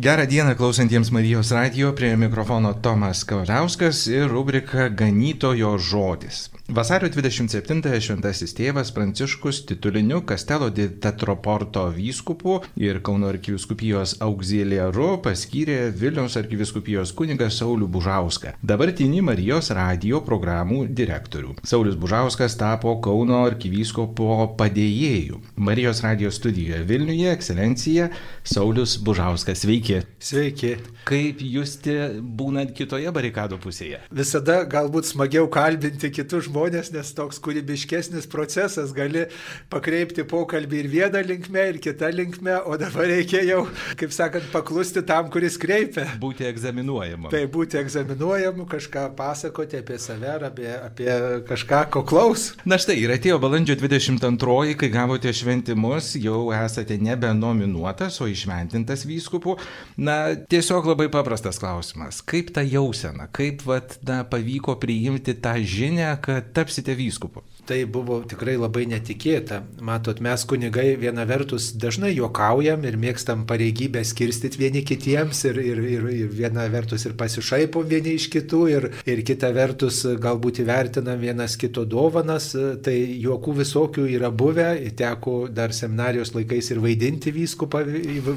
Gerą dieną klausantiems Marijos radio, prie mikrofono Tomas Kavaliauskas ir rubrika Ganytojo žodis. Vasario 27-ąją šventasis tėvas Pranciškus tituliniu Kastelo di Tetroporto vyskupu ir Kauno arkiviskupijos auxiliaru paskyrė Vilniaus arkiviskupijos kunigą Saulių Bužauską, dabartinį Marijos radio programų direktorių. Saulis Bužauskas tapo Kauno arkivyskupo padėjėju. Marijos radio studijoje Vilniuje ekscelencija Saulis Bužauskas. Sveiki. Sveiki. Kaip justi būnant kitoje barikado pusėje? Visada galbūt smagiau kalbinti kitus žmonės, nes toks kūrybiškesnis procesas gali pakreipti pokalbį ir vieną linkmę, ir kitą linkmę, o dabar reikia jau, kaip sakant, paklusti tam, kuris kreipia. Būti egzaminuojamu. Tai būti egzaminuojamu, kažką pasakoti apie save, apie, apie kažką, ko klaus. Na štai, ir atėjo balandžio 22, kai gavote šventimus, jau esate nebe nominuotas, o išventintas vyskupų. Na, tiesiog labai paprastas klausimas. Kaip ta jausena, kaip vat, na, pavyko priimti tą žinę, kad tapsite vyskupu? Tai buvo tikrai labai netikėta. Matot, mes kunigai viena vertus dažnai juokaujam ir mėgstam pareigybę skirstyti vieni kitiems ir, ir, ir, ir viena vertus ir pasišaipom vieni iš kitų ir, ir kita vertus galbūt įvertinam vienas kito dovanas. Tai juokų visokių yra buvę, teko dar seminarijos laikais ir vaidinti vyskupą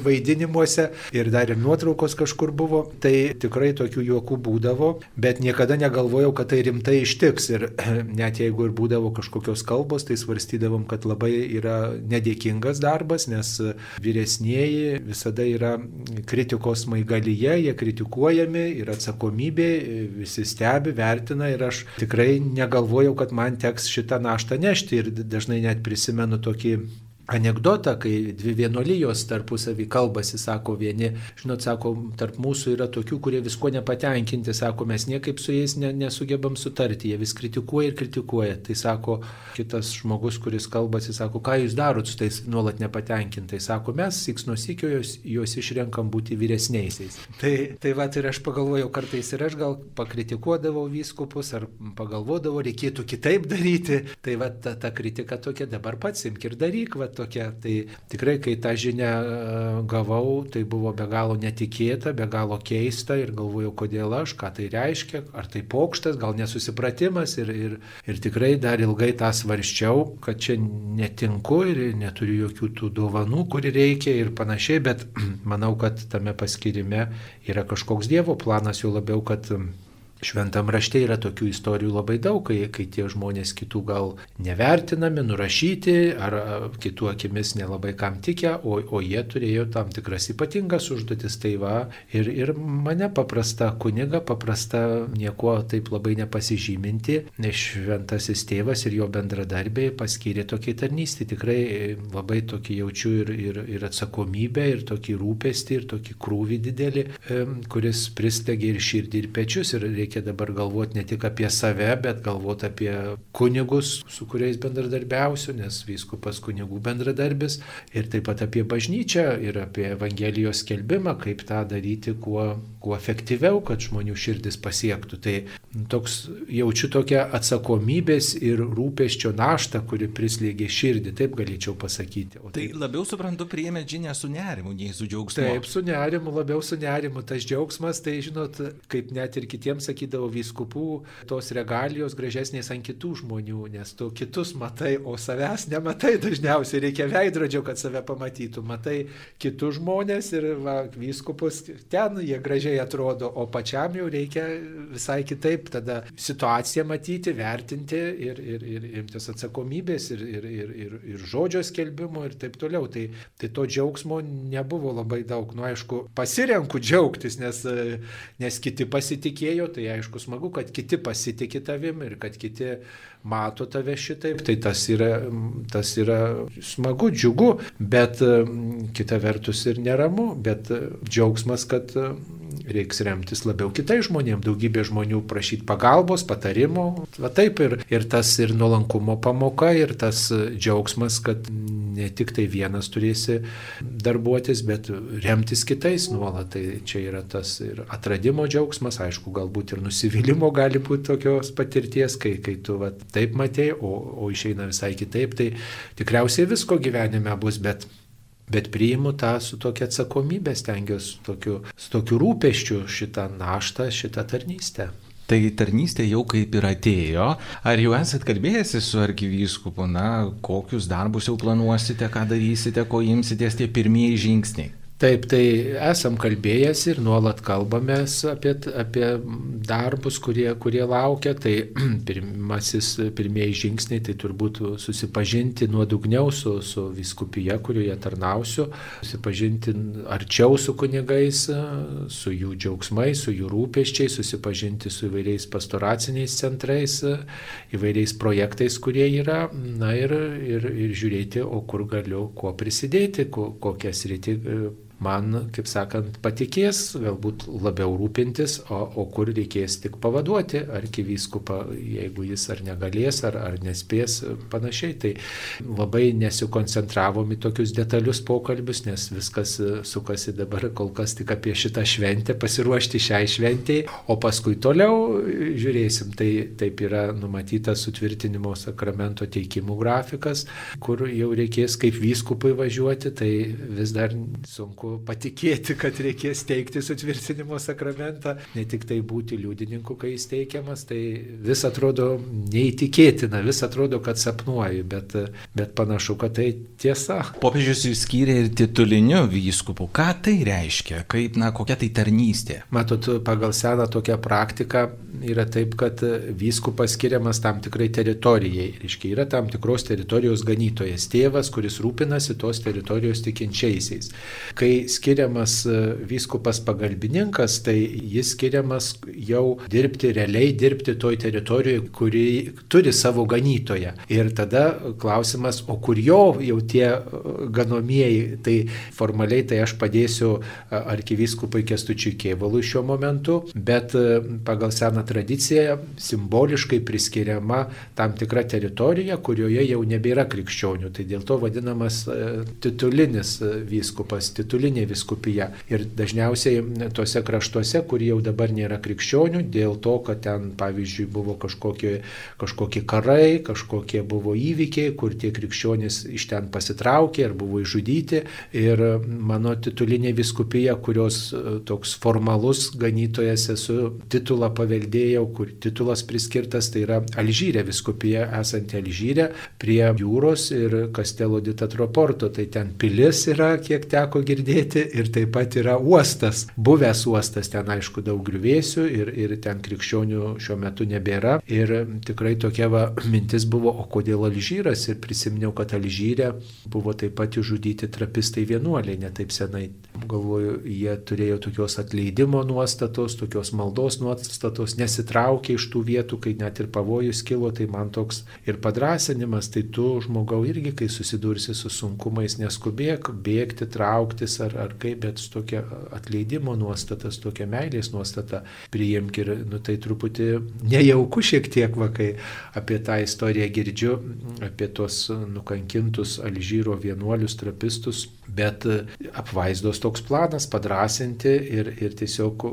vaidinimuose ir dar ir nuotraukos kažkur buvo. Tai tikrai tokių juokų būdavo, bet niekada negalvojau, kad tai rimtai ištiks ir net jeigu ir būdavo kažkokios kalbos, tai svarstydavom, kad labai yra nedėkingas darbas, nes vyresnėji visada yra kritikos maigalyje, jie kritikuojami ir atsakomybė, visi stebi, vertina ir aš tikrai negalvojau, kad man teks šitą naštą nešti. Ir dažnai net prisimenu tokį anegdotą, kai dvi vienolyjos tarpusavį kalbasi, sako vieni, žinot, sako, tarp mūsų yra tokių, kurie visko nepatenkinti, sako, mes niekaip su jais ne, nesugebam sutarti, jie vis kritikuoja ir kritikuoja. Tai sako kitas žmogus, kuris kalbasi, sako, ką jūs darot su tais nuolat nepatenkintai, sako, mes siks nusikio juos, juos išrenkam būti vyresniaisiais. Tai, tai va, ir aš pagalvojau, kartais ir aš gal pakritikuodavau vyskupus, ar pagalvodavau, reikėtų kitaip daryti. Tai va, ta, ta kritika tokia dabar pats imk ir daryk, va, tokia. Tai tikrai, kai tą žinią gavau, tai buvo be galo netikėta, be galo keista ir galvojau, kodėl aš, ką tai reiškia, ar tai pokštas, gal nesusipratimas ir, ir, ir tikrai dar ilgai tą svarščiau, kad čia netinku ir neturiu jokių tų dovanų, kuri reikia ir panašiai, bet manau, kad tame paskirime yra kažkoks Dievo planas, jau labiau, kad Šventam rašte yra tokių istorijų labai daug, kai, kai tie žmonės kitų gal nevertinami, nurašyti ar kitų akimis nelabai kam tikę, o, o jie turėjo tam tikras ypatingas užduotis. Tai va, ir, ir mane paprasta kuniga, paprasta nieko taip labai nepasižyminti, nes šventasis tėvas ir jo bendradarbiai paskyrė tokį tarnystį. Tikrai labai tokį jaučiu ir, ir, ir atsakomybę, ir tokį rūpestį, ir tokį krūvį didelį, kuris pristegi ir širdį, ir pečius. Ir reikia dabar galvoti ne tik apie save, bet galvoti apie kunigus, su kuriais bendradarbiausiu, nes vyskupas kunigų bendradarbis, ir taip pat apie bažnyčią ir apie Evangelijos skelbimą, kaip tą daryti kuo, kuo efektyviau, kad žmonių širdis pasiektų. Tai toks jaučiu tokią atsakomybės ir rūpeščio naštą, kuri prislėgė širdį, taip galėčiau pasakyti. O tai taip, labiau suprantu, priėmė žinę su nerimu, nei su džiaugsmu. Taip, su nerimu, labiau su nerimu. Tas džiaugsmas, tai žinot, kaip net ir kitiems sakydavo vyskupų, tos regalijos gražesnės ant kitų žmonių, nes tu kitus matai, o savęs nematai dažniausiai, reikia veidrodžio, kad save pamatytų. Matai kitus žmonės ir va, vyskupus ten jie gražiai atrodo, o pačiam jau reikia visai kitaip tada situaciją matyti, vertinti ir, ir, ir imtis atsakomybės ir, ir, ir, ir, ir žodžio skelbimo ir taip toliau. Tai, tai to džiaugsmo nebuvo labai daug. Nu, aišku, pasirenku džiaugtis, nes, nes kiti pasitikėjo, tai aišku smagu, kad kiti pasitikė tavim ir kad kiti mato tave šitaip, tai tas yra, tas yra smagu, džiugu, bet kita vertus ir neramu, bet džiaugsmas, kad reiks remtis labiau kitais žmonėmis, daugybė žmonių prašyti pagalbos, patarimų, va taip ir, ir tas ir nuolankumo pamoka, ir tas džiaugsmas, kad ne tik tai vienas turėsi darbuotis, bet remtis kitais nuolat. Tai čia yra tas ir atradimo džiaugsmas, aišku, galbūt ir nusivylimų gali būti tokios patirties, kai, kai tu va, taip matėjai, o, o išeina visai kitaip, tai tikriausiai visko gyvenime bus, bet bet priimu tą su tokia atsakomybė, stengiuosi tokiu, su tokiu rūpeščiu šitą naštą, šitą tarnystę. Tai tarnystė jau kaip ir atėjo. Ar jau esat kalbėjęsi su arkivyskupu, na, kokius darbus jau planuosite, ką darysite, ko imsitės tie pirmieji žingsniai? Taip, tai esam kalbėjęs ir nuolat kalbamės apie, apie darbus, kurie, kurie laukia. Tai pirmasis, pirmieji žingsniai tai turbūt susipažinti nuodugniau su, su viskupija, kurioje tarnausiu, susipažinti arčiau su kunigais, su jų džiaugsmais, su jų rūpeščiais, susipažinti su įvairiais pastoraciniais centrais, įvairiais projektais, kurie yra, na ir, ir, ir žiūrėti, o kur galiu kuo prisidėti, kokią sritį man, kaip sakant, patikės galbūt labiau rūpintis, o, o kur reikės tik pavaduoti arkivyskupą, jeigu jis ar negalės, ar, ar nespės, panašiai. Tai labai nesikoncentravom į tokius detalius pokalbius, nes viskas sukasi dabar kol kas tik apie šitą šventę, pasiruošti šiai šventėjai, o paskui toliau žiūrėsim. Tai taip yra numatytas sutvirtinimo sakramento teikimų grafikas, kur jau reikės kaip vyskupui važiuoti, tai vis dar sunku sunku patikėti, kad reikės teikti sutvirtinimo sakramentą, ne tik tai būti liudininku, kai jis teikiamas, tai vis atrodo neįtikėtina, vis atrodo, kad sapnuoju, bet, bet panašu, kad tai tiesa. Popiežius išskyrė ir tituliniu vyskupu. Ką tai reiškia? Kaip, na, kokia tai tarnystė? Matot, pagal seną tokią praktiką yra taip, kad vyskupas skiriamas tam tikrai teritorijai. Reiškia, yra tam tikros teritorijos ganytojas, tėvas, kuris rūpinasi tos teritorijos tikinčiaisiais. Kai skiriamas e, vyskupas pagalbininkas, tai jis skiriamas jau dirbti, realiai dirbti toj teritorijoje, kuri turi savo ganytoją. Ir tada klausimas, o kur jo jau tie e, ganomieji, tai formaliai tai aš padėsiu e, arkivyskupui Kestučiui Kievalui šiuo momentu, bet pagal seną tradiciją simboliškai priskiriama tam tikra teritorija, kurioje jau nebėra krikščionių. Tai dėl to vadinamas titulinis vyskupas, titulinis pasaulinė viskupija. Ir dažniausiai tuose kraštuose, kur jau dabar nėra krikščionių, dėl to, kad ten, pavyzdžiui, buvo kažkokie, kažkokie karai, kažkokie buvo įvykiai, kur tie krikščionys iš ten pasitraukė ar buvo išžudyti. Ir mano titulinė viskupija, kurios e, toks formalus ganytojas esu, titulą paveldėjau, kur titulas priskirtas, tai yra Alžyrė viskupija, esanti Alžyrė prie jūros ir Kastelo ditatroporto. Tai ten pilis yra, kiek teko girdėti girdėti ir taip pat yra uostas, buvęs uostas, ten aišku daug griuvėsių ir, ir ten krikščionių šiuo metu nebėra. Ir tikrai tokia va, mintis buvo, o kodėl Alžyras ir prisiminiau, kad Alžyrė buvo taip pat išžudyti trapistai vienuoliai, netaip senai. Galvoju, jie turėjo tokios atleidimo nuostatos, tokios maldos nuostatos, nesitraukė iš tų vietų, kai net ir pavojus kilo, tai man toks ir padrasinimas, tai tu žmogau irgi, kai susidursi su sunkumais, neskubėk bėgti, trauktis ar, ar kaip, bet su tokia atleidimo nuostata, su tokia meilės nuostata priimk ir, nu, tai truputį nejauku šiek tiek, va, kai apie tą istoriją girdžiu, apie tos nukankintus Alžyro vienuolius, trapistus, bet apvaizdos toks planas - padrasinti ir, ir tiesiog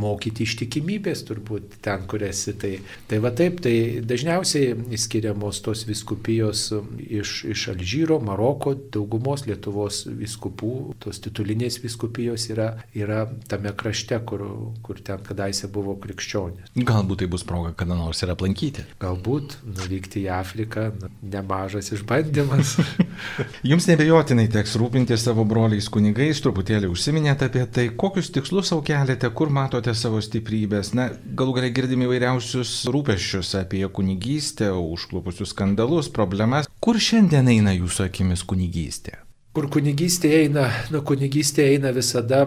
mokyti ištikimybės turbūt ten, kur esi. Tai, tai va taip, tai dažniausiai skiriamos tos viskupijos iš, iš Alžyro, Maroko, daugumos Lietuvos viskupų, tos titulinės viskupijos yra, yra tame krašte, kur, kur ten kadaise buvo krikščionys. Galbūt tai bus proga kada nors ir aplankyti. Galbūt nuvykti į Afriką, nemažas išbandymas. Jums nebejotinai teks rūpinti savo broliais kunigais, truputėlį užsiminėte apie tai, kokius tikslus savo keliate, kur matote savo stiprybės. Na, galų galia girdime įvairiausius rūpeščius apie kunigystę, užklupusius skandalus, problemas. Kur šiandien eina jūsų akimis kunigystė? Kur kunigystė eina, nu kunigystė eina visada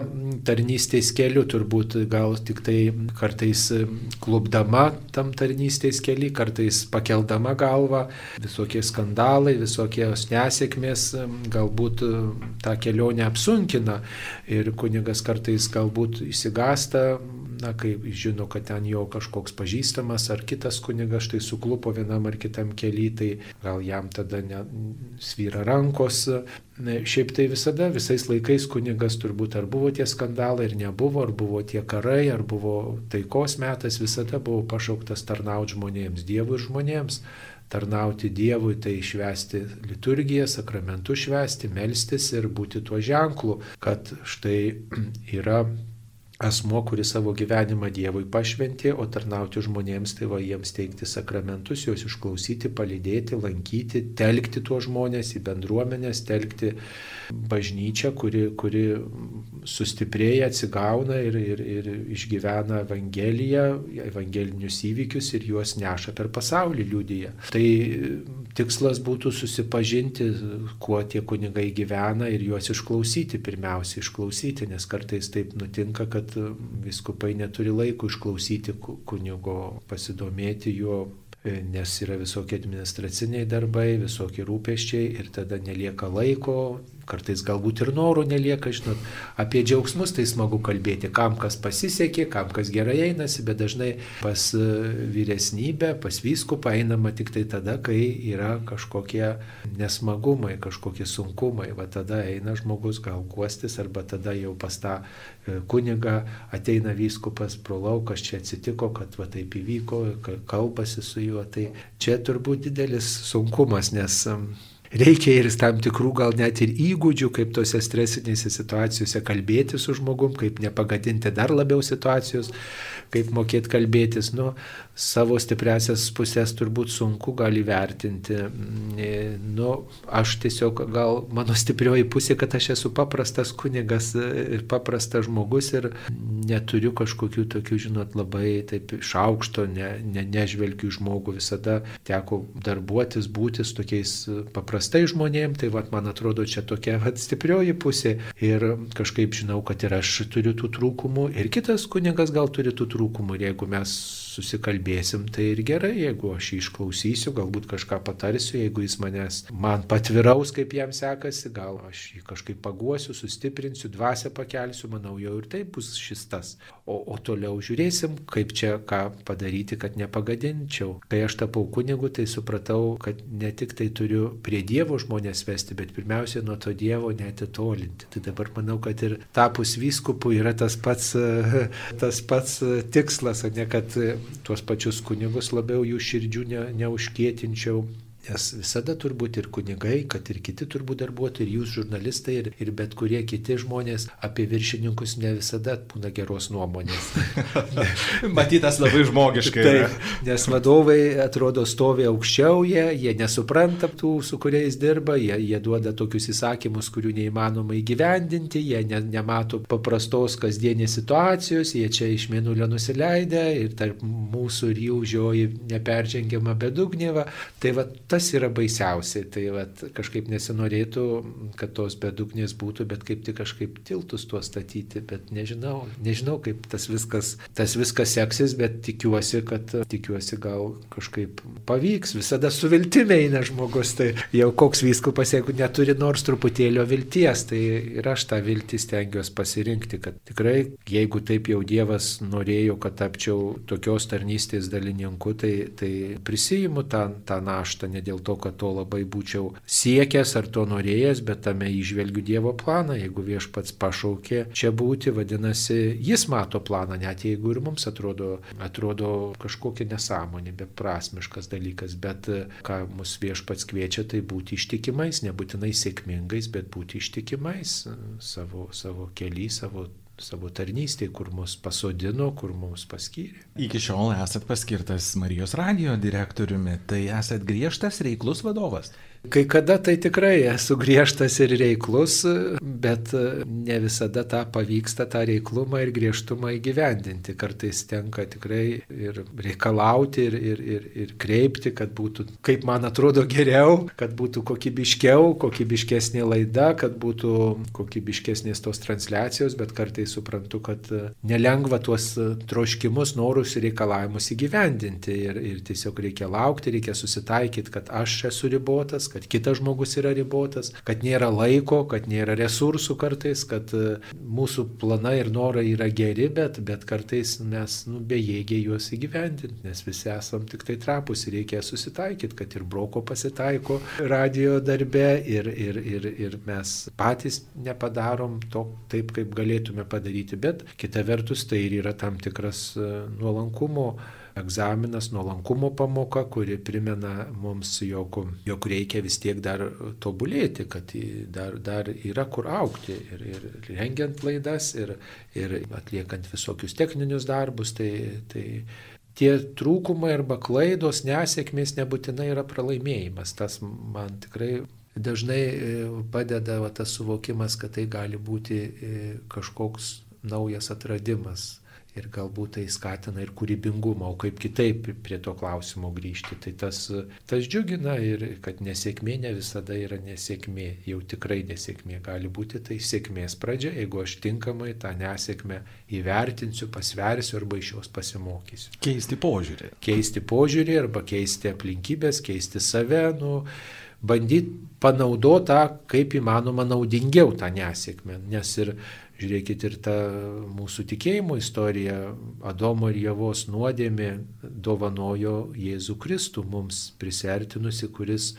tarnystės keliu, turbūt gal tik tai kartais klubdama tam tarnystės keli, kartais pakeldama galvą, visokie skandalai, visokios nesėkmės galbūt tą kelionę apsunkina ir kunigas kartais galbūt įsigasta, na, kai žino, kad ten jo kažkoks pažįstamas ar kitas kunigas štai suklupo vienam ar kitam keliui, tai gal jam tada ne, svyra rankos, Šiaip tai visada, visais laikais kunigas turbūt ar buvo tie skandalai, ar nebuvo, ar buvo tie karai, ar buvo taikos metas, visada buvo pašauktas tarnauti žmonėms, Dievui ir žmonėms. tarnauti Dievui, tai švesti liturgiją, sakramentų švesti, melstis ir būti tuo ženklu, kad štai yra asmo, kuris savo gyvenimą Dievui pašventė, o tarnauti žmonėms, tai va jiems teikti sakramentus, juos išklausyti, palydėti, lankyti, telkti tuos žmonės į bendruomenės, telkti bažnyčią, kuri, kuri sustiprėja, atsigauna ir, ir, ir išgyvena Evangeliją, evangelinius įvykius ir juos neša per pasaulį liudyje. Tai tikslas būtų susipažinti, kuo tie kunigai gyvena ir juos išklausyti, pirmiausia išklausyti, nes kartais taip nutinka, kad viskupai neturi laiko išklausyti kunigo, pasidomėti juo, e, nes yra visokie administraciniai darbai, visokie rūpeščiai ir tada nelieka laiko, kartais galbūt ir norų nelieka, žinot, apie džiaugsmus tai smagu kalbėti, kam kas pasisekė, kam kas gerai einasi, bet dažnai pas e, vyresnybę, pas vyskupą einama tik tai tada, kai yra kažkokie nesmagumai, kažkokie sunkumai, va tada eina žmogus gal guostis, arba tada jau pas tą e, kunigą ateina vyskupas pro laukas, čia atsitiko, kad va taip įvyko, kalbasi su juo, tai čia turbūt didelis sunkumas, nes reikia ir tam tikrų gal net ir įgūdžių, kaip tose stresinėse situacijose kalbėti su žmogum, kaip nepagadinti dar labiau situacijos, kaip mokėti kalbėtis, nu, savo stipresias pusės turbūt sunku gali vertinti. Nu, aš tiesiog gal mano stiprioji pusė, kad aš esu paprastas kunigas ir paprastas žmogus ir neturiu kažkokių tokių, žinot, labai taip iš aukšto, ne, ne, nežvelgiu žmogų, visada teko darbuotis, būti su tokiais paprastai žmonėm, tai vat, man atrodo čia tokia vat, stiprioji pusė. Ir kažkaip žinau, kad ir aš turiu tų trūkumų. Ir kitas kunigas gal turi tų trūkumų. Ir jeigu mes susikalbėsim, tai ir gerai, jeigu aš jį išklausysiu, galbūt kažką patarsiu, jeigu jis manęs man patviraus, kaip jam sekasi, gal aš jį kažkaip paguosiu, sustiprinsiu, dvasę pakelsiu, manau, jau ir taip bus šis tas. O, o toliau žiūrėsim, kaip čia ką padaryti, kad nepagadinčiau. Kai aš tapau kunigu, tai supratau, kad ne tik tai turiu prie Dievo žmonės vesti, bet pirmiausia nuo to Dievo netitolinti. Tai dabar manau, kad ir tapus vyskupu yra tas pats, tas pats tikslas, ne kad tuos pačius kunigus labiau jų širdžių ne, neužkėtinčiau, Nes visada turbūt ir kunigai, kad ir kiti turbūt darbuotojai, ir jūs žurnalistai, ir, ir bet kurie kiti žmonės apie viršininkus ne visada būna geros nuomonės. Matytas labai žmogiškai. Taip, nes vadovai atrodo stovi aukščiau, jie, jie nesupranta tų, su kuriais dirba, jie, jie duoda tokius įsakymus, kurių neįmanoma įgyvendinti, jie ne, nemato paprastos kasdienės situacijos, jie čia iš mėnulio nusileidę ir tarp mūsų ir jų žioji neperžengiama bedugnėva. Tai va tas yra baisiausiai. Tai vat, kažkaip nesinorėtų, kad tos bedugnės būtų, bet kaip tik kažkaip tiltus tuo statyti, bet nežinau, nežinau, kaip tas viskas, tas viskas seksis, bet tikiuosi, kad tikiuosi gal kažkaip pavyks. Visada su viltimi eina žmogus, tai jau koks vyskupas, jeigu neturi nors truputėlio vilties, tai ir aš tą viltį stengiuosi pasirinkti, kad tikrai, jeigu taip jau Dievas norėjo, kad tapčiau tokios tarnystės dalininku, tai, tai prisijimu tą, tą naštą, ne dėl to, kad to labai būčiau siekęs ar to norėjęs, bet tame išvelgiu Dievo planą. Jeigu viešpats pašaukė čia būti, vadinasi, jis mato planą, net jeigu ir mums atrodo, atrodo kažkokia nesąmonė, beprasmiškas dalykas, bet ką mus viešpats kviečia, tai būti ištikimais, nebūtinai sėkmingais, bet būti ištikimais savo, savo keliai, savo savo tarnystėje, kur mus pasodino, kur mus paskyrė. Iki šiol esat paskirtas Marijos radio direktoriumi, tai esat griežtas reiklus vadovas. Kai kada tai tikrai esu griežtas ir reiklus, bet ne visada tą pavyksta tą reiklumą ir griežtumą įgyvendinti. Kartais tenka tikrai ir reikalauti, ir, ir, ir, ir kreipti, kad būtų, kaip man atrodo, geriau, kad būtų kokybiškiau, kokybiškesnė laida, kad būtų kokybiškesnės tos transliacijos, bet kartais suprantu, kad nelengva tuos troškimus, norus ir reikalavimus įgyvendinti. Ir, ir tiesiog reikia laukti, reikia susitaikyti, kad aš esu ribotas, kad kitas žmogus yra ribotas, kad nėra laiko, kad nėra resursų kartais, kad e, mūsų planai ir norai yra geri, bet, bet kartais mes nu, bejėgiai juos įgyvendinti, nes visi esam tik tai trapus ir reikia susitaikyti, kad ir broko pasitaiko radio darbe ir, ir, ir, ir mes patys nepadarom to taip, kaip galėtume padaryti, bet kita vertus tai ir yra tam tikras e, nuolankumo egzaminas, nuolankumo pamoka, kuri primena mums, jog, jog reikia vis tiek dar tobulėti, kad dar, dar yra kur aukti ir, ir rengiant laidas, ir, ir atliekant visokius techninius darbus. Tai, tai tie trūkumai arba klaidos, nesėkmės nebūtinai yra pralaimėjimas. Tas man tikrai dažnai e, padeda va, tas suvokimas, kad tai gali būti e, kažkoks naujas atradimas ir galbūt tai skatina ir kūrybingumą, o kaip kitaip prie to klausimo grįžti. Tai tas, tas džiugina ir kad nesėkmė ne visada yra nesėkmė, jau tikrai nesėkmė gali būti tai sėkmės pradžia, jeigu aš tinkamai tą nesėkmę įvertinsiu, pasversiu arba iš jos pasimokysiu. Keisti požiūrį. Keisti požiūrį arba keisti aplinkybės, keisti save. Nu, bandyti panaudoti tą kaip įmanoma naudingiau tą nesėkmę. Nes ir Žiūrėkit ir tą mūsų tikėjimo istoriją, Adomo ir Javos nuodėmė dovanojo Jėzų Kristų mums prisertinusi, kuris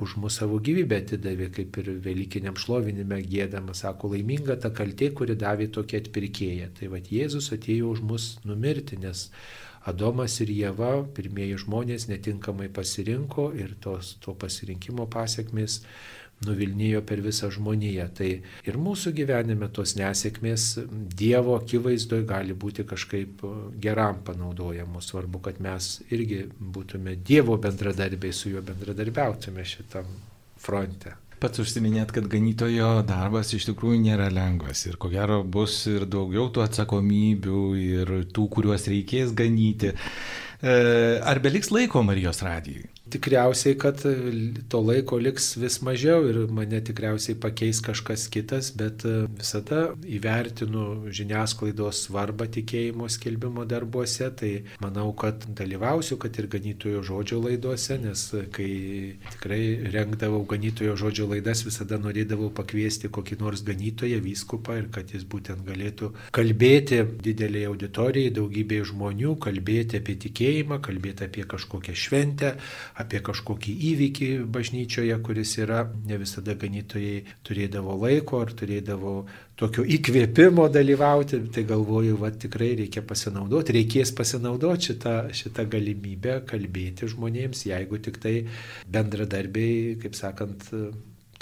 už mūsų savo gyvybę atidavė, kaip ir Velykiniam šlovinime gėdama, sako, laiminga ta kaltė, kuri davė tokia atpirkėja. Tai vad Jėzus atėjo už mus numirti, nes Adomas ir Jėva, pirmieji žmonės, netinkamai pasirinko ir tos, to pasirinkimo pasiekmes nuvilnijo per visą žmoniją. Tai ir mūsų gyvenime tos nesėkmės Dievo akivaizdoje gali būti kažkaip geram panaudojamos. Svarbu, kad mes irgi būtume Dievo bendradarbiai, su juo bendradarbiautume šitam fronte. Pats užsiminėt, kad ganytojo darbas iš tikrųjų nėra lengvas ir ko gero bus ir daugiau tų atsakomybių ir tų, kuriuos reikės ganyti. E, ar beliks laiko Marijos radijui? tikriausiai, kad to laiko liks vis mažiau ir mane tikriausiai pakeis kažkas kitas, bet e, visada įvertinu žiniasklaidos svarbą tikėjimo skelbimo darbuose, tai manau, kad dalyvausiu, kad ir ganytojo žodžio laidose, nes kai tikrai rengdavau ganytojo žodžio laidas, visada norėdavau pakviesti kokį nors ganytoją, vyskupą ir kad jis būtent galėtų kalbėti didelėje auditorijai, daugybė žmonių, kalbėti apie tikėjimą, kalbėti apie kažkokią šventę, apie kažkokį įvykį bažnyčioje, kuris yra, ne visada ganytojai turėdavo laiko ar turėdavo tokio įkvėpimo dalyvauti, tai galvoju, va tikrai reikia pasinaudoti, reikės pasinaudoti šitą, šitą galimybę kalbėti žmonėms, jeigu tik tai bendradarbiai, kaip sakant,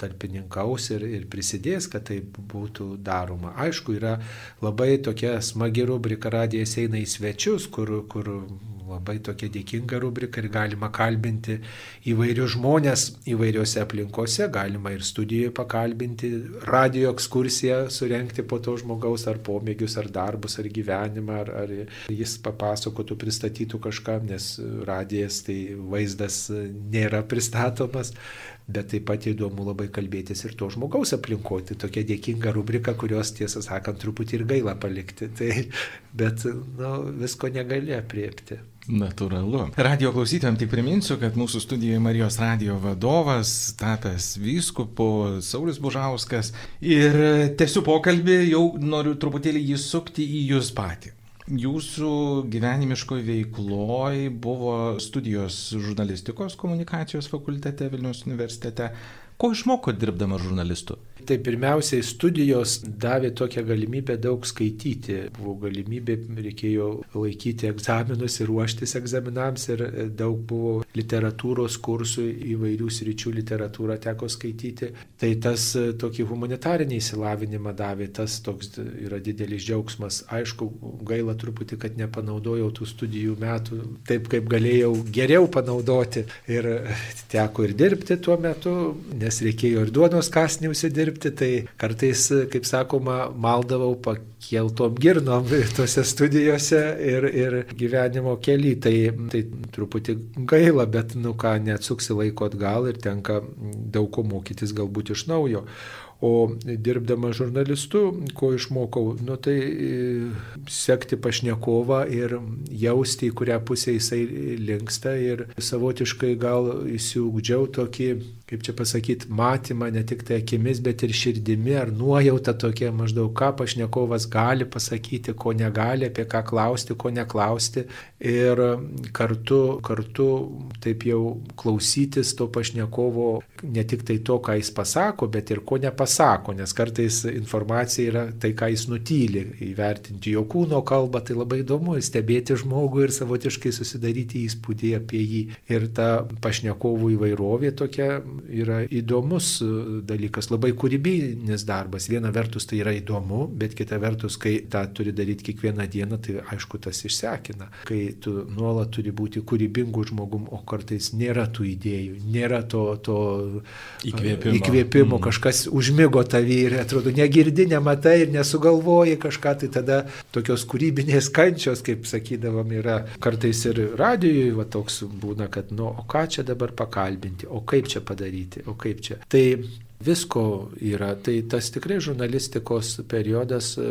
tarpininkaus ir, ir prisidės, kad tai būtų daroma. Aišku, yra labai tokia smagi rubrika radijas eina į svečius, kur, kur labai tokia dėkinga rubrika ir galima kalbinti įvairius žmonės įvairiose aplinkose, galima ir studijoje pakalbinti, radio ekskursiją surenkti po to žmogaus ar pomėgius, ar darbus, ar gyvenimą, ar, ar jis papasakotų, pristatytų kažką, nes radijas tai vaizdas nėra pristatomas, bet taip pat įdomu labai kalbėtis ir to žmogaus aplinkoje. Tai tokia dėkinga rubrika, kurios tiesą sakant truputį ir gaila palikti. Tai, bet nu, visko negali apriepti. Natūralu. Radio klausytėm tik priminsiu, kad mūsų studijoje Marijos radio vadovas, tapęs vyskupu Saulis Bužauskas. Ir tęsiu pokalbį, jau noriu truputėlį jį sukti į jūs patį. Jūsų gyvenimiškoje veikloje buvo studijos žurnalistikos komunikacijos fakultete Vilnius universitete. Ko išmoko dirbdama žurnalistu? Tai pirmiausiai studijos davė tokią galimybę daug skaityti. Buvo galimybė, reikėjo laikyti egzaminus ir ruoštis egzaminams ir daug buvo literatūros kursų, įvairių sričių literatūrą teko skaityti. Tai tas tokį humanitarinį įsilavinimą davė, tas toks yra didelis džiaugsmas. Aišku, gaila truputį, kad nepanaudojau tų studijų metų taip, kaip galėjau geriau panaudoti. Ir teko ir dirbti tuo metu, nes reikėjo ir duonos kasnį užsidirbti dirbti, tai kartais, kaip sakoma, maldavau pakeltom girnom tose studijose ir, ir gyvenimo keli. Tai, tai truputį gaila, bet nu ką, neatsuksi laiko atgal ir tenka daug ko mokytis galbūt iš naujo. O dirbdama žurnalistu, ko išmokau, nu tai e, sekti pašnekovą ir jausti, į kurią pusę jisai linksta ir savotiškai gal įsiugdžiau tokį kaip čia pasakyti, matymą ne tik tai akimis, bet ir širdimi, ar nuojauta tokia maždaug, ką pašnekovas gali pasakyti, ko negali, apie ką klausti, ko neklausti. Ir kartu, kartu taip jau klausytis to pašnekovo ne tik tai to, ką jis pasako, bet ir ko nepasako, nes kartais informacija yra tai, ką jis nutyli, įvertinti jo kūno kalbą, tai labai įdomu, stebėti žmogų ir savotiškai susidaryti įspūdį apie jį. Ir ta pašnekovų įvairovė tokia yra įdomus e, dalykas, labai kūrybinis darbas. Viena vertus tai yra įdomu, bet kita vertus, kai tą turi daryti kiekvieną dieną, tai aišku tas išsekina. Kai tu nuolat turi būti kūrybingų žmogum, o kartais nėra tų idėjų, nėra to, to įkvėpimo, įkvėpimo mm. kažkas užmygo tavį ir atrodo negirdi, nematai ir nesugalvoji kažką, tai tada tokios kūrybinės kančios, kaip sakydavom, yra kartais ir radijoje, va toks būna, kad, nu, o ką čia dabar pakalbinti, o kaip čia padaryti daryti, o kaip čia. Tai Visko yra. Tai tas tikrai žurnalistikos periodas e,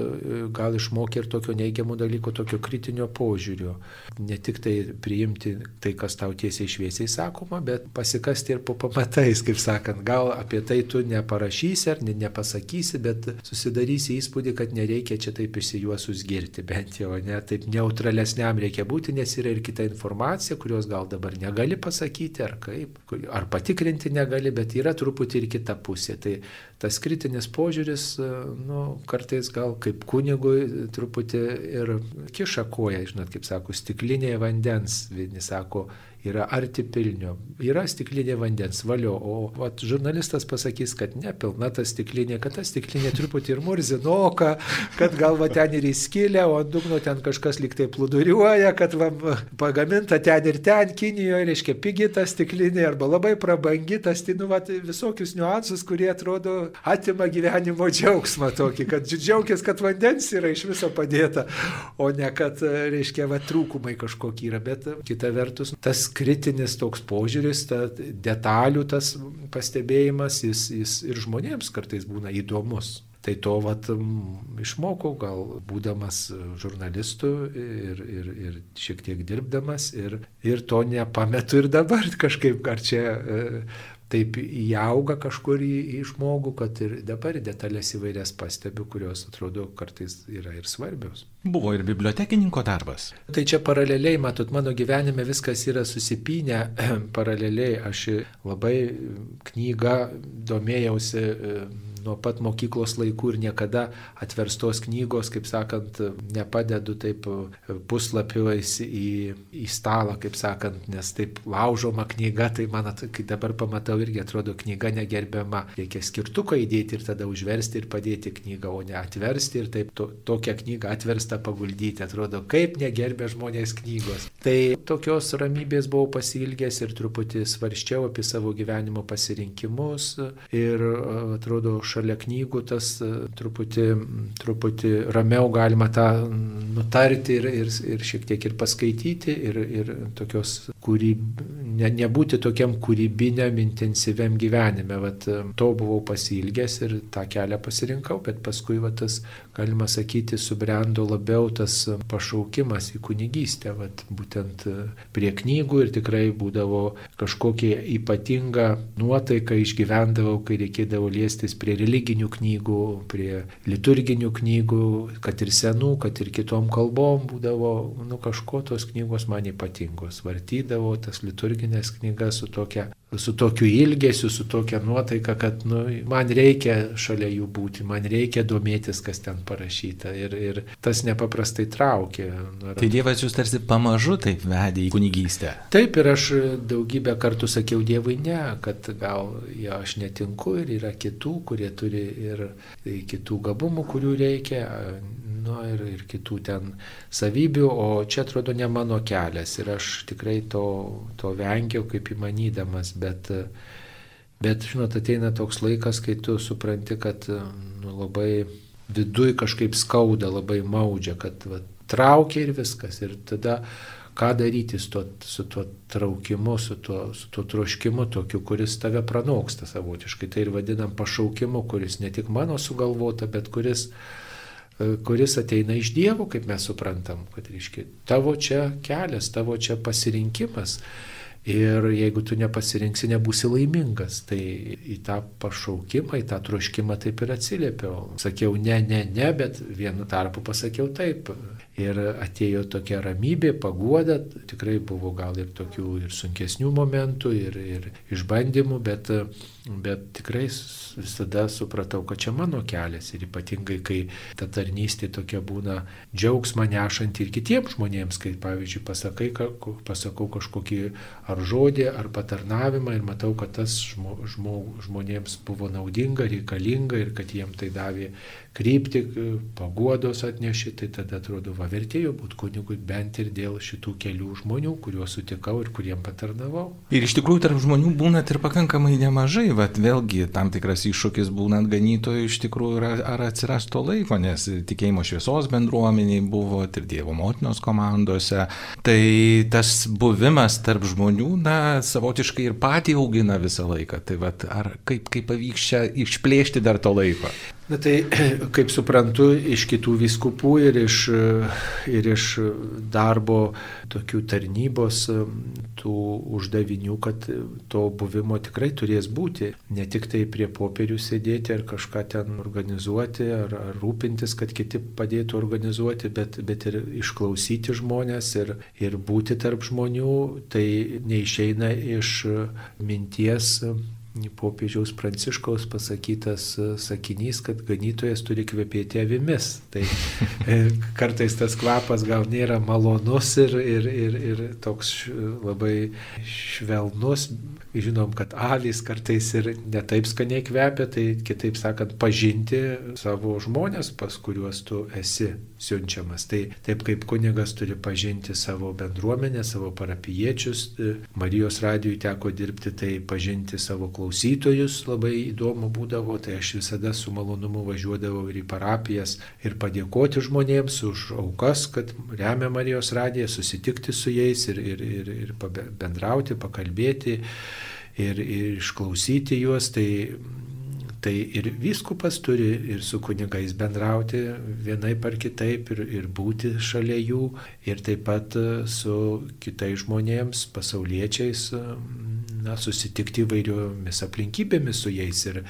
gal išmokė ir tokio neigiamo dalyko, tokio kritinio požiūrio. Ne tik tai priimti tai, kas tau tiesiai šviesiai sakoma, bet pasikasti ir po pamatais, kaip sakant. Gal apie tai tu neparašysi ar ne, nepasakysi, bet susidarysi įspūdį, kad nereikia čia taip išsijuosus girti, bent jau, ne, taip neutralesniam reikia būti, nes yra ir kita informacija, kurios gal dabar negali pasakyti, ar kaip, ar patikrinti negali, bet yra truputį ir kita pusė pusė. Tai tas kritinis požiūris, nu, kartais gal kaip kunigui truputį ir kiša koją, žinot, kaip sako, stiklinėje vandens, vieni sako, yra arti pilnio, yra stiklinė vandens, valio, o vat, žurnalistas pasakys, kad nepilna ta stiklinė, kad ta stiklinė truputį ir murzinoka, kad gal va ten ir įskilė, o dugno ten kažkas liktai pluduriuoja, kad va, pagaminta ten ir ten Kinijoje, reiškia, pigi ta stiklinė arba labai prabangi tas, tai, nu, va, visokius niuansus, kurie atrodo atima gyvenimo džiaugsmą tokį, kad džiaugiasi, kad vandens yra iš viso padėta, o ne kad, reiškia, va, trūkumai kažkokie yra, bet kita vertus, tas kritinis toks požiūris, ta detalių tas pastebėjimas, jis, jis ir žmonėms kartais būna įdomus. Tai to vat, išmokau, gal būdamas žurnalistu ir, ir, ir šiek tiek dirbdamas ir, ir to nepametu ir dabar kažkaip, ar čia taip įauga kažkur į, į žmogų, kad ir dabar detalės įvairias stebiu, kurios atrodo kartais yra ir svarbios. Buvo ir bibliotekininko darbas. Tai čia paraleliai, matot, mano gyvenime viskas yra susipinę paraleliai. Aš labai knygą domėjausi nuo pat mokyklos laikų ir niekada atverstos knygos, kaip sakant, nepadedu taip puslapiais į, į stalą, kaip sakant, nes taip laužoma knyga, tai man, kai dabar pamatau, irgi atrodo knyga negerbiama. Reikia skirtuką įdėti ir tada užversti ir padėti knygą, o ne atversti ir taip to, tokią knygą atverstą paguldyti. Atrodo, kaip negerbė žmonės knygos. Tai tokios ramybės buvau pasilgęs ir truputį svarščiau apie savo gyvenimo pasirinkimus ir atrodo, šalia knygų tas e, truputį, truputį ramiau galima tą nutarti ir, ir, ir šiek tiek ir paskaityti ir, ir tokios kūryb, ne, nebūti tokiam kūrybiniam, intensyviam gyvenime. Vat, e, to buvau pasilgęs ir tą kelią pasirinkau, bet paskui vat, tas, galima sakyti, subrendo labiau tas pašaukimas į kunigystę, vat, būtent e, prie knygų ir tikrai būdavo kažkokia ypatinga nuotaika išgyvendavau, kai reikėdavo liestis prie religinių knygų, prie liturginių knygų, kad ir senų, kad ir kitom kalbom būdavo, nu kažko tos knygos man ypatingos. Vartydavo tas liturginės knygas su tokia su tokiu ilgesiu, su tokia nuotaika, kad nu, man reikia šalia jų būti, man reikia domėtis, kas ten parašyta. Ir, ir tas nepaprastai traukė. Tai Dievas jūs tarsi pamažu taip vedė į kunigystę. Taip, ir aš daugybę kartų sakiau Dievui ne, kad gal jo aš netinku ir yra kitų, kurie turi ir kitų gabumų, kurių reikia nu, ir, ir kitų ten savybių, o čia atrodo ne mano kelias ir aš tikrai to, to vengiau kaip įmanydamas, bet, bet žinot, ateina toks laikas, kai tu supranti, kad nu, labai viduj kažkaip skauda, labai maudžia, kad va, traukia ir viskas. Ir tada ką daryti su tuo, su tuo traukimu, su tuo, su tuo troškimu tokiu, kuris tave pranoksta savotiškai. Tai ir vadinam pašaukimu, kuris ne tik mano sugalvota, bet kuris E, kuris ateina iš Dievo, kaip mes suprantam, kad reiškia tavo čia kelias, tavo čia pasirinkimas. Ir jeigu tu nepasirinksi, nebūsi laimingas. Tai į tą pašaukimą, į tą troškimą taip ir atsiliepiau. Sakiau ne, ne, ne, bet vienu tarpu pasakiau taip. Ir atėjo tokia ramybė, paguoda, tikrai buvo gal ir tokių ir sunkesnių momentų, ir, ir išbandymų, bet, bet tikrai visada supratau, kad čia mano kelias. Ir ypatingai, kai ta tarnystė tokia būna džiaugsmą nešanti ir kitiems žmonėms, kai pavyzdžiui pasakai, pasakau kažkokį ar žodį, ar patarnavimą ir matau, kad tas žmo, žmo, žmonėms buvo naudinga, reikalinga ir kad jiem tai davė krypti, paguodos atneši, tai tada atrodo, va vertėjo būti kunigui bent ir dėl šitų kelių žmonių, kuriuos sutikau ir kuriem patarnavau. Ir iš tikrųjų tarp žmonių būnat ir pakankamai nemažai, bet vėlgi tam tikras iššūkis būnant ganytojui iš tikrųjų ar, ar atsiras to laiko, nes tikėjimo šviesos bendruomeniai buvo ir Dievo motinos komandose. Tai tas buvimas tarp žmonių, na, savotiškai ir patį augina visą laiką. Tai vad, ar kaip, kaip pavyks čia išplėšti dar to laiko? Na tai, kaip suprantu, iš kitų viskupų ir iš, ir iš darbo tokių tarnybos tų uždavinių, kad to buvimo tikrai turės būti. Ne tik tai prie popierių sėdėti ar kažką ten organizuoti, ar, ar rūpintis, kad kiti padėtų organizuoti, bet, bet ir išklausyti žmonės ir, ir būti tarp žmonių, tai neišeina iš minties popiežiaus pranciškaus pasakytas e, sakinys, kad ganytojas turi kvepėti avimis. Tai e, kartais tas kvapas gal nėra malonus ir, ir, ir, ir toks labai švelnus, žinom, kad avys kartais ir netaip skaniai kvepia, tai kitaip sakant, pažinti savo žmonės, pas kuriuos tu esi siunčiamas. Tai taip kaip kunigas turi pažinti savo bendruomenę, savo parapiečius, e, Marijos radijui teko dirbti, tai pažinti savo klausytojus labai įdomu būdavo, tai aš visada su malonumu važiuodavau ir į parapijas ir padėkoti žmonėms už aukas, kad remia Marijos radiją, susitikti su jais ir, ir, ir, ir bendrauti, pakalbėti ir, ir išklausyti juos, tai, tai ir vyskupas turi ir su kunigais bendrauti vienai par kitaip ir, ir būti šalia jų, ir taip pat su kitais žmonėms, pasauliečiais, na, susitikti įvairiomis aplinkybėmis su jais ir,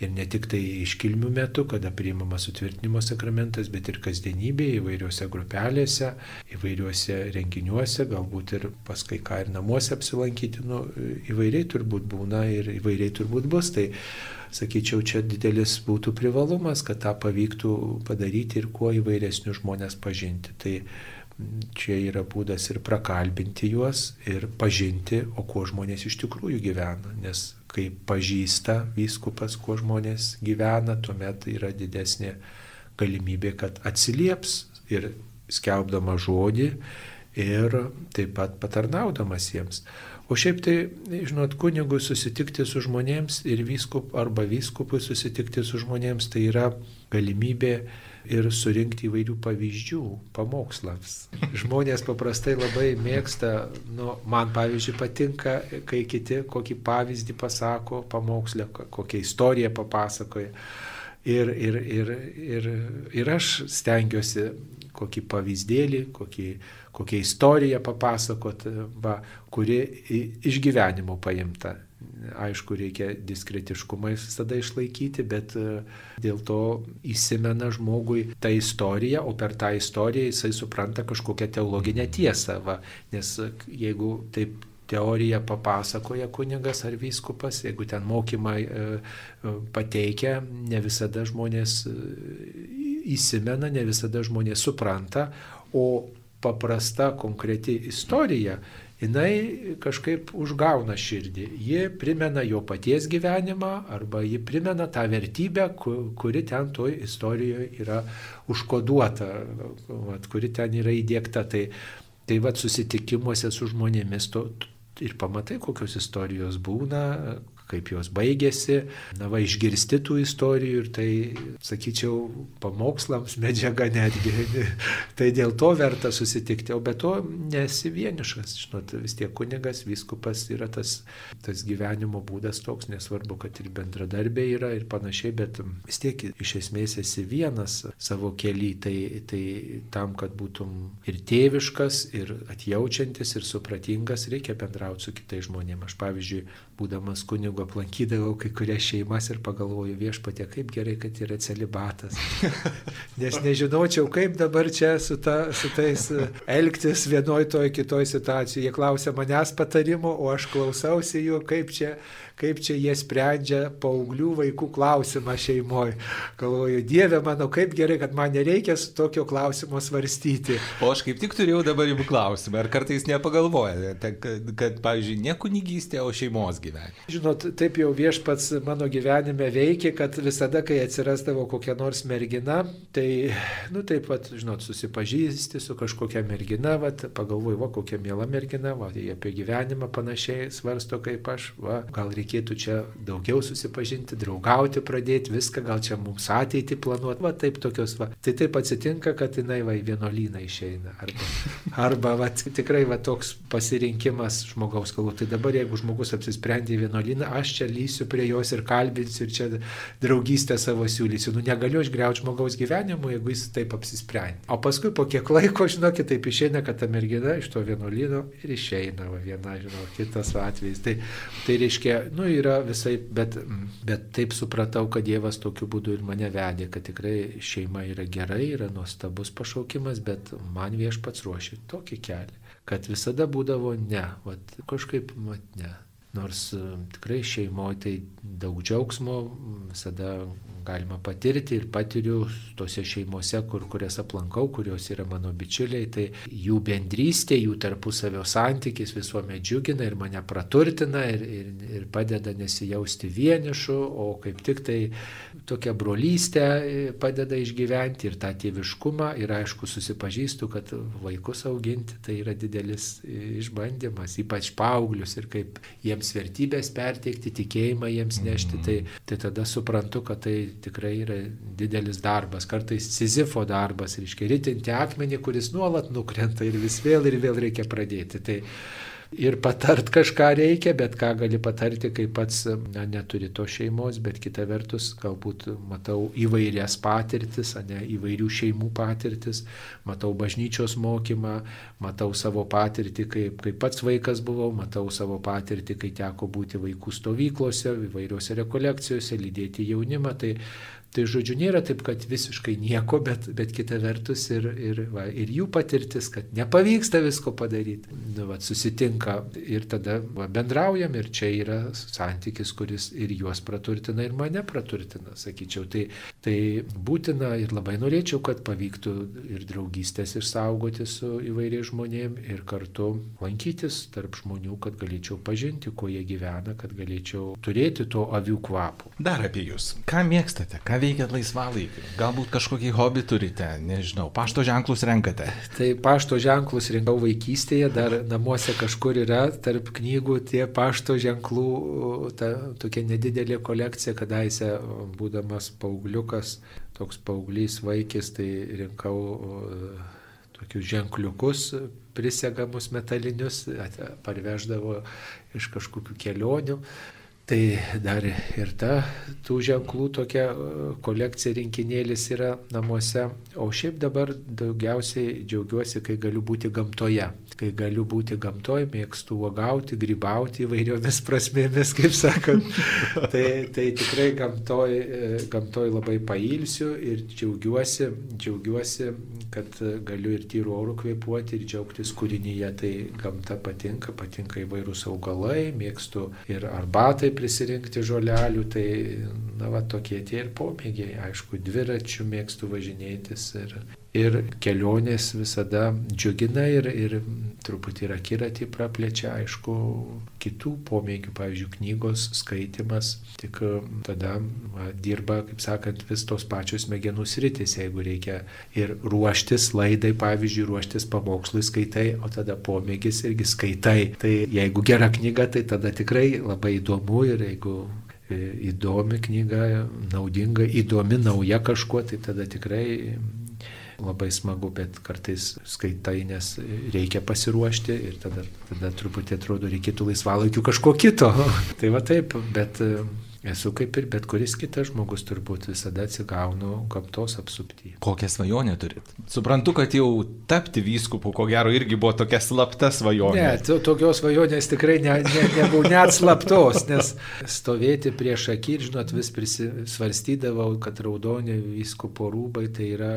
ir ne tik tai iškilmių metu, kada priimamas sutvirtinimo sakramentas, bet ir kasdienybėje, įvairiuose grupelėse, įvairiuose renginiuose, galbūt ir pas kai ką ir namuose apsilankyti, nu, įvairiai turbūt būna ir įvairiai turbūt bus. Tai sakyčiau, čia didelis būtų privalumas, kad tą pavyktų padaryti ir kuo įvairesnius žmonės pažinti. Tai čia yra būdas ir prakalbinti juos, ir pažinti, o kuo žmonės iš tikrųjų gyvena. Nes kai pažįsta vyskupas, kuo žmonės gyvena, tuomet yra didesnė galimybė, kad atsilieps ir skelbdama žodį ir taip pat patarnaudamas jiems. O šiaip tai, žinot, kunigui susitikti su žmonėms ir vyskup arba vyskupui susitikti su žmonėms, tai yra galimybė ir surinkti įvairių pavyzdžių pamokslams. Žmonės paprastai labai mėgsta, nu, man pavyzdžiui patinka, kai kiti kokį pavyzdį pasako pamokslę, kokią istoriją papasakoja. Ir, ir, ir, ir, ir aš stengiuosi kokį pavyzdėlį, kokį, kokią istoriją papasakot, va, kuri iš gyvenimo paimta aišku, reikia diskretiškumą visada išlaikyti, bet e, dėl to įsimena žmogui tą istoriją, o per tą istoriją jisai supranta kažkokią teologinę tiesą. Va, nes jeigu taip teoriją papasakoja kunigas ar vyskupas, jeigu ten mokymą e, e, pateikia, ne visada žmonės įsimena, ne visada žmonės supranta, o paprasta konkreti istorija jinai kažkaip užgauna širdį. Ji primena jo paties gyvenimą arba ji primena tą vertybę, kuri ten toj istorijoje yra užkoduota, kuri ten yra įdėkta. Tai, tai vad susitikimuose su žmonėmis to, ir pamatai, kokios istorijos būna, kaip jos baigėsi, na va, išgirsti tų istorijų ir tai, sakyčiau, pamokslams medžiaga netgi. tai dėl to verta susitikti, o be to nesi vienišas, žinot, vis tiek kunigas, viskupas yra tas, tas gyvenimo būdas toks, nesvarbu, kad ir bendradarbiai yra ir panašiai, bet vis tiek iš esmės esi vienas savo keli, tai, tai tam, kad būtum ir tėviškas, ir atjaučiantis, ir supratingas, reikia bendrauti su kitais žmonėmis. Aš pavyzdžiui, būdamas kunigu aplankydavau kai kurias šeimas ir pagalvoju viešpatė, kaip gerai, kad yra celibatas. Nes nežinočiau, kaip dabar čia su, ta, su tais e, elgtis vienoj toj kitoj situacijoje. Jie klausia manęs patarimo, o aš klausausi jų, kaip čia kaip čia jie sprendžia paauglių vaikų klausimą šeimoje. Galvoju, Dieve mano, kaip gerai, kad man nereikia su tokio klausimo svarstyti. O aš kaip tik turėjau dabar jums klausimą, ar kartais nepagalvojate, kad, kad pavyzdžiui, ne kunigystė, o šeimos gyvenimas. Žinot, taip jau viešpats mano gyvenime veikia, kad visada, kai atsirasdavo kokia nors mergina, tai, nu taip pat, žinot, susipažįsti su kažkokia mergina, vat, pagalvoju, va, kokia miela mergina, va, jie apie gyvenimą panašiai svarsto kaip aš, va, gal reikėtų čia daugiau susipažinti, draugauti, pradėti viską, gal čia mums ateitį planuoti, va taip tokios, va. Tai taip atsitinka, kad jinai va į vienolyną išeina. Arba, arba va, tikrai va toks pasirinkimas žmogaus kalbų. Tai dabar jeigu žmogus apsisprendė į vienolyną, aš čia lysiu prie jos ir kalbinsiu ir čia draugystę savo siūlysiu. Nu negaliu aš greuti žmogaus gyvenimu, jeigu jis taip apsisprendė. O paskui po kiek laiko, žinokit, taip išeina, kad ta mergina iš to vienolyno ir išeina, va, viena, žinau, kitas atvejis. Tai, tai reiškia, nu, yra visai, bet, bet taip supratau, kad Dievas tokiu būdu ir mane vedė, kad tikrai šeima yra gerai, yra nuostabus pašaukimas, bet man viešpats ruošė tokį kelią, kad visada būdavo ne, vat, kažkaip mat ne. Nors tikrai šeimoje tai daug džiaugsmo, visada galima patirti ir patiriu tose šeimose, kur, kurias aplankau, kurios yra mano bičiuliai, tai jų bendrystė, jų tarpusavio santykis visuomet džiugina ir mane praturtina ir, ir, ir padeda nesijausti vienišu, o kaip tik tai tokia brolystė padeda išgyventi ir tą tėviškumą. Ir aišku susipažįstu, kad vaikus auginti tai yra didelis išbandymas, ypač paauglius ir kaip jiems vertybės perteikti, tikėjimą jiems nešti, tai, tai tada suprantu, kad tai tikrai yra didelis darbas, kartais Sizifo darbas, reiškia ritinti akmenį, kuris nuolat nukrenta ir vis vėl ir vėl reikia pradėti. Tai ir patart kažką reikia, bet ką gali patarti, kai pats na, neturi to šeimos, bet kita vertus galbūt matau įvairias patirtis, ne įvairių šeimų patirtis, matau bažnyčios mokymą, matau savo patirtį, kaip, kaip pats vaikas buvau, matau savo patirtį, kai teko būti vaikų stovyklose, įvairiuose rekolekcijose, lydėti jaunimą. Tai Tai žodžiu, nėra taip, kad visiškai nieko, bet, bet kita vertus ir, ir, va, ir jų patirtis, kad nepavyksta visko padaryti. Nu, va, susitinka ir tada va, bendraujam ir čia yra santykis, kuris ir juos praturtina, ir mane praturtina, sakyčiau. Tai, tai būtina ir labai norėčiau, kad pavyktų ir draugystės išsaugoti su įvairiais žmonėmis ir kartu lankytis tarp žmonių, kad galėčiau pažinti, kuo jie gyvena, kad galėčiau turėti to avių kvapų. Dar apie jūs. Ką mėgstate? Ką veikiat laisvalaikiu? Galbūt kažkokį hobį turite, nežinau, pašto ženklus renkate? Tai pašto ženklus rinkau vaikystėje, dar namuose kažkur yra tarp knygų tie pašto ženklų, ta tokia nedidelė kolekcija, kadaise būdamas paaugliukas, toks paauglys vaikis, tai rinkau tokius ženkliukus prisegamus metalinius, parveždavo iš kažkokių kelionių. Tai dar ir ta tų ženklų tokia e, kolekcija rinkinėlis yra namuose. O šiaip dabar daugiausiai džiaugiuosi, kai galiu būti gamtoje. Kai galiu būti gamtoje, mėgstu uogauti, grybauti įvairiomis prasmėmis, kaip sakant. tai, tai tikrai gamtoje gamtoj labai pailsiu ir džiaugiuosi, džiaugiuosi, kad galiu ir tyrų orų kvepuoti ir džiaugtis kūrinyje. Tai gamta patinka, patinka įvairūs augalai, mėgstu ir arbatai prisirinkti žolelių, tai, na, va, tokie tie ir pomėgiai, aišku, dviračių mėgstu važinėtis ir, ir kelionės visada džiugina ir, ir truputį ir akiratį praplečia, aišku, kitų pomėgių, pavyzdžiui, knygos skaitimas, tik tada va, dirba, kaip sakant, vis tos pačios smegenų sritis, jeigu reikia ir ruoštis laidai, pavyzdžiui, ruoštis pamokslui skaitai, o tada pomėgis irgi skaitai. Tai jeigu gera knyga, tai tada tikrai labai įdomu ir jeigu e, įdomi knyga, naudinga, įdomi, nauja kažkuo, tai tada tikrai labai smagu, bet kartais skaitai, nes reikia pasiruošti ir tada, tada truputį atrodo reikėtų laisvalaikiu kažko kito. tai va taip, bet Esu kaip ir bet kuris kitas žmogus turbūt visada atsigaunu gamtos apsuptyje. Kokią svajonę turit? Suprantu, kad jau tapti vyskupu, ko gero, irgi buvo tokia slapta svajonė. Ne, to, tokios svajonės tikrai ne, ne, nebuvo net slaptos, nes stovėti prieš akį žinot, vis prisvarstydavau, kad raudonė vyskupo rūbai tai yra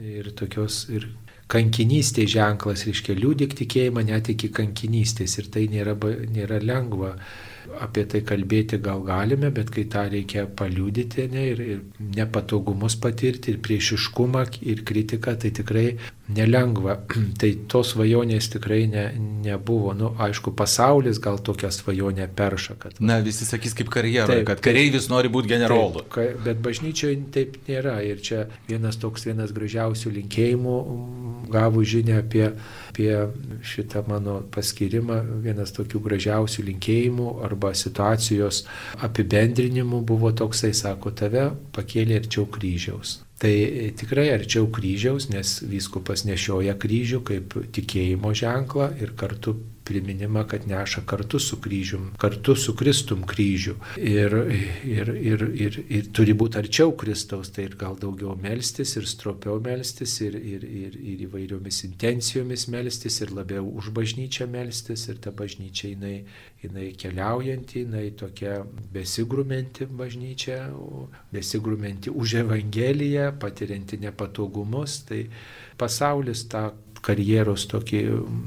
ir tokios ir kankinystės ženklas, reiškia, liūdik tikėjimą net iki kankinystės ir tai nėra, nėra lengva apie tai kalbėti gal galime, bet kai tą reikia paliūdyti ne, ir, ir nepatogumus patirti, ir priešiškumą, ir kritiką, tai tikrai nelengva. tai tos svajonės tikrai ne, nebuvo. Nu, aišku, pasaulis gal tokią svajonę perša. Kad... Na, visi sakys kaip karjeroje, kad kareivis nori būti generolu. Taip, bet bažnyčioje taip nėra. Ir čia vienas toks vienas gražiausių linkėjimų gavų žinia apie, apie šitą mano paskirimą, vienas tokių gražiausių linkėjimų arba situacijos apibendrinimų buvo toksai, sako, tave pakėlė arčiau kryžiaus. Tai tikrai arčiau kryžiaus, nes vyskupas nešioja kryžių kaip tikėjimo ženklą ir kartu priminimą, kad neša kartu su kryžium, kartu su Kristum kryžių. Ir, ir, ir, ir, ir turi būti arčiau Kristaus, tai ir gal daugiau melstis, ir stropiau melstis, ir, ir, ir, ir įvairiomis intencijomis melstis, ir labiau už bažnyčią melstis, ir ta bažnyčia jinai, jinai keliaujanti, jinai tokia besigruminti bažnyčia, besigruminti už Evangeliją, patirianti nepatogumus. Tai pasaulis tą karjeros tokį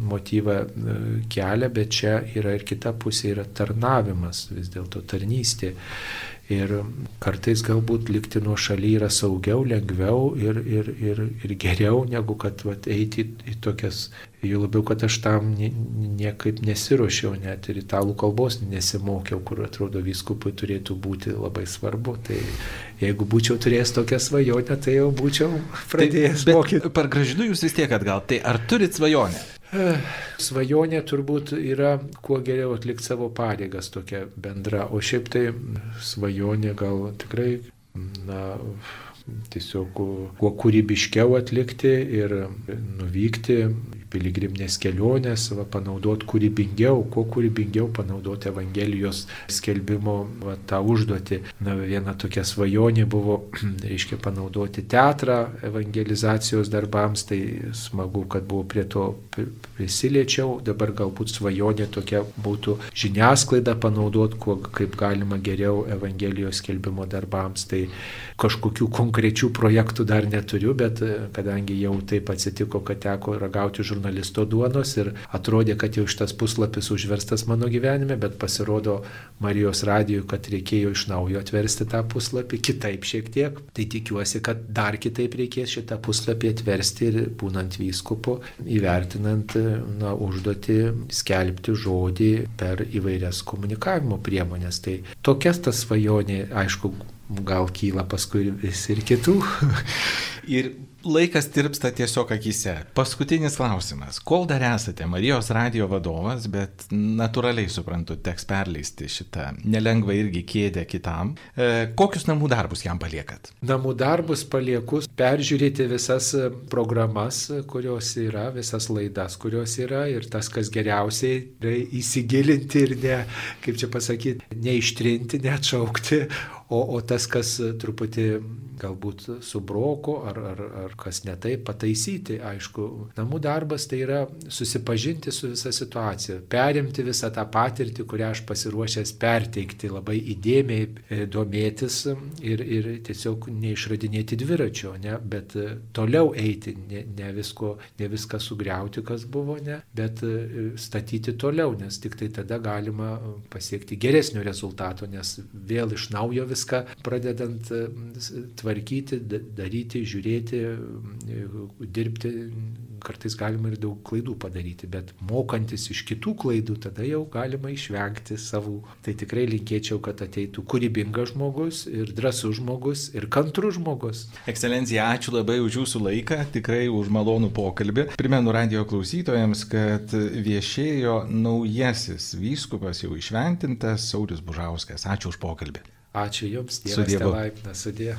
motyvą e, kelia, bet čia yra ir kita pusė, yra tarnavimas, vis dėlto tarnystė. Ir kartais galbūt likti nuo šaly yra saugiau, lengviau ir, ir, ir, ir geriau, negu kad vat, eiti į, į tokias, jau labiau, kad aš tam niekaip nesiuošiau, net ir italų kalbos nesimokiau, kur atrodo viskupui turėtų būti labai svarbu. Tai jeigu būčiau turėjęs tokią svajonę, tai jau būčiau pradėjęs tai, mokyti. Per gražinu jūs vis tiek atgal, tai ar turit svajonę? Svajonė turbūt yra kuo geriau atlikti savo pareigas tokia bendra, o šiaip tai svajonė gal tikrai, na, tiesiog kuo kūrybiškiau atlikti ir nuvykti piligriminės kelionės, va, panaudoti kūrybingiau, kuo kūrybingiau panaudoti Evangelijos skelbimo va, tą užduotį. Na, viena tokia svajonė buvo, reiškia, panaudoti teatrą evangelizacijos darbams, tai smagu, kad buvo prie to prisiliečiau, dabar galbūt svajonė tokia būtų žiniasklaida panaudoti, kuo kaip galima geriau Evangelijos skelbimo darbams. Tai kažkokių konkrečių projektų dar neturiu, bet kadangi jau taip atsitiko, kad teko ragauti žurnalistų, žurnalisto duonos ir atrodė, kad jau šitas puslapis užverstas mano gyvenime, bet pasirodo Marijos radijui, kad reikėjo iš naujo atversti tą puslapį, kitaip šiek tiek. Tai tikiuosi, kad dar kitaip reikės šitą puslapį atversti ir būnant vyskupu, įvertinant na, užduoti skelbti žodį per įvairias komunikavimo priemonės. Tai tokias tas svajonė, aišku, gal kyla paskui vis ir kitų. ir laikas tirpsta tiesiog akise. Paskutinis klausimas. Kol dar esate Marijos radio vadovas, bet natūraliai suprantu, teks perleisti šitą nelengvą irgi kėdę kitam, e, kokius namų darbus jam paliekat? Namų darbus palieku peržiūrėti visas programas, kurios yra, visas laidas, kurios yra ir tas, kas geriausiai, įsigilinti ir ne, kaip čia pasakyti, neištrinti, neatšaukti, o, o tas, kas truputį galbūt subroko ar, ar, ar kas netai pataisyti. Aišku, namų darbas tai yra susipažinti su visa situacija, perimti visą tą patirtį, kurią aš pasiruošęs perteikti, labai įdėmiai e, domėtis ir, ir tiesiog neišradinėti dviračio, ne, bet e, toliau eiti, ne, ne, visko, ne viską sugriauti, kas buvo, ne, bet e, statyti toliau, nes tik tai tada galima pasiekti geresnio rezultato, nes vėl iš naujo visą viską pradedant e, tvarkyti, daryti, žiūrėti, dirbti, kartais galima ir daug klaidų padaryti, bet mokantis iš kitų klaidų, tada jau galima išvengti savų. Tai tikrai linkėčiau, kad ateitų kūrybingas žmogus ir drąsus žmogus ir kantrus žmogus. Ekscelencija, ačiū labai už jūsų laiką, tikrai už malonų pokalbį. Primenu radio klausytojams, kad viešėjo naujasis vyskupas jau išventintas Saulis Bužauskas. Ačiū už pokalbį. Ačiū Jums, Dievas. Sudėvų. Sudė.